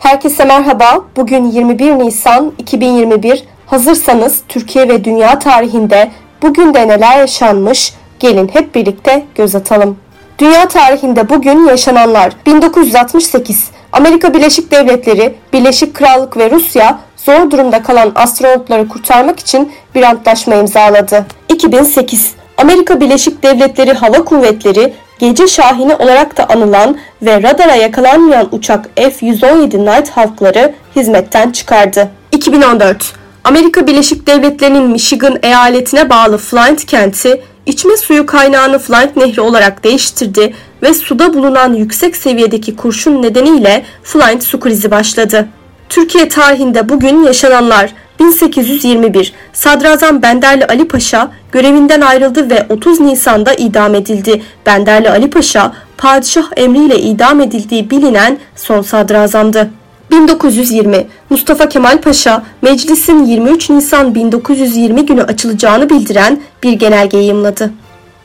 Herkese merhaba. Bugün 21 Nisan 2021. Hazırsanız Türkiye ve dünya tarihinde bugün de neler yaşanmış? Gelin hep birlikte göz atalım. Dünya tarihinde bugün yaşananlar 1968 Amerika Birleşik Devletleri, Birleşik Krallık ve Rusya zor durumda kalan astronotları kurtarmak için bir antlaşma imzaladı. 2008 Amerika Birleşik Devletleri Hava Kuvvetleri gece şahini olarak da anılan ve radara yakalanmayan uçak F-117 Nighthawk'ları hizmetten çıkardı. 2014 Amerika Birleşik Devletleri'nin Michigan eyaletine bağlı Flint kenti içme suyu kaynağını Flint Nehri olarak değiştirdi ve suda bulunan yüksek seviyedeki kurşun nedeniyle Flint su krizi başladı. Türkiye tarihinde bugün yaşananlar 1821 Sadrazam Benderli Ali Paşa görevinden ayrıldı ve 30 Nisan'da idam edildi. Benderli Ali Paşa padişah emriyle idam edildiği bilinen son sadrazamdı. 1920 Mustafa Kemal Paşa meclisin 23 Nisan 1920 günü açılacağını bildiren bir genelge yayımladı.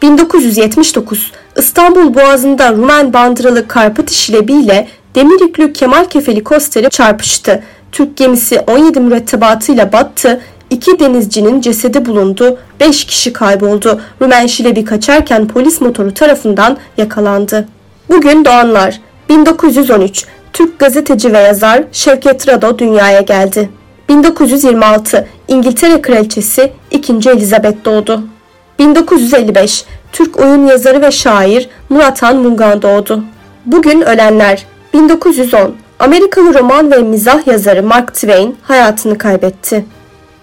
1979 İstanbul Boğazı'nda Rumen bandıralı Karpat işlebi ile demir yüklü Kemal Kefeli Kosteri çarpıştı. Türk gemisi 17 mürettebatıyla battı. İki denizcinin cesedi bulundu. 5 kişi kayboldu. Rumen Şilebi kaçarken polis motoru tarafından yakalandı. Bugün doğanlar 1913 Türk gazeteci ve yazar Şevket Rado dünyaya geldi. 1926 İngiltere Kraliçesi 2. Elizabeth doğdu. 1955 Türk oyun yazarı ve şair Murat Han Mungan doğdu. Bugün ölenler 1910 Amerikalı roman ve mizah yazarı Mark Twain hayatını kaybetti.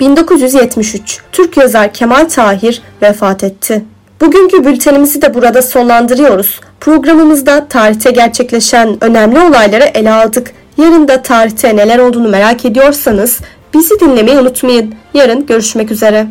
1973 Türk yazar Kemal Tahir vefat etti. Bugünkü bültenimizi de burada sonlandırıyoruz. Programımızda tarihte gerçekleşen önemli olayları ele aldık. Yarın da tarihte neler olduğunu merak ediyorsanız bizi dinlemeyi unutmayın. Yarın görüşmek üzere.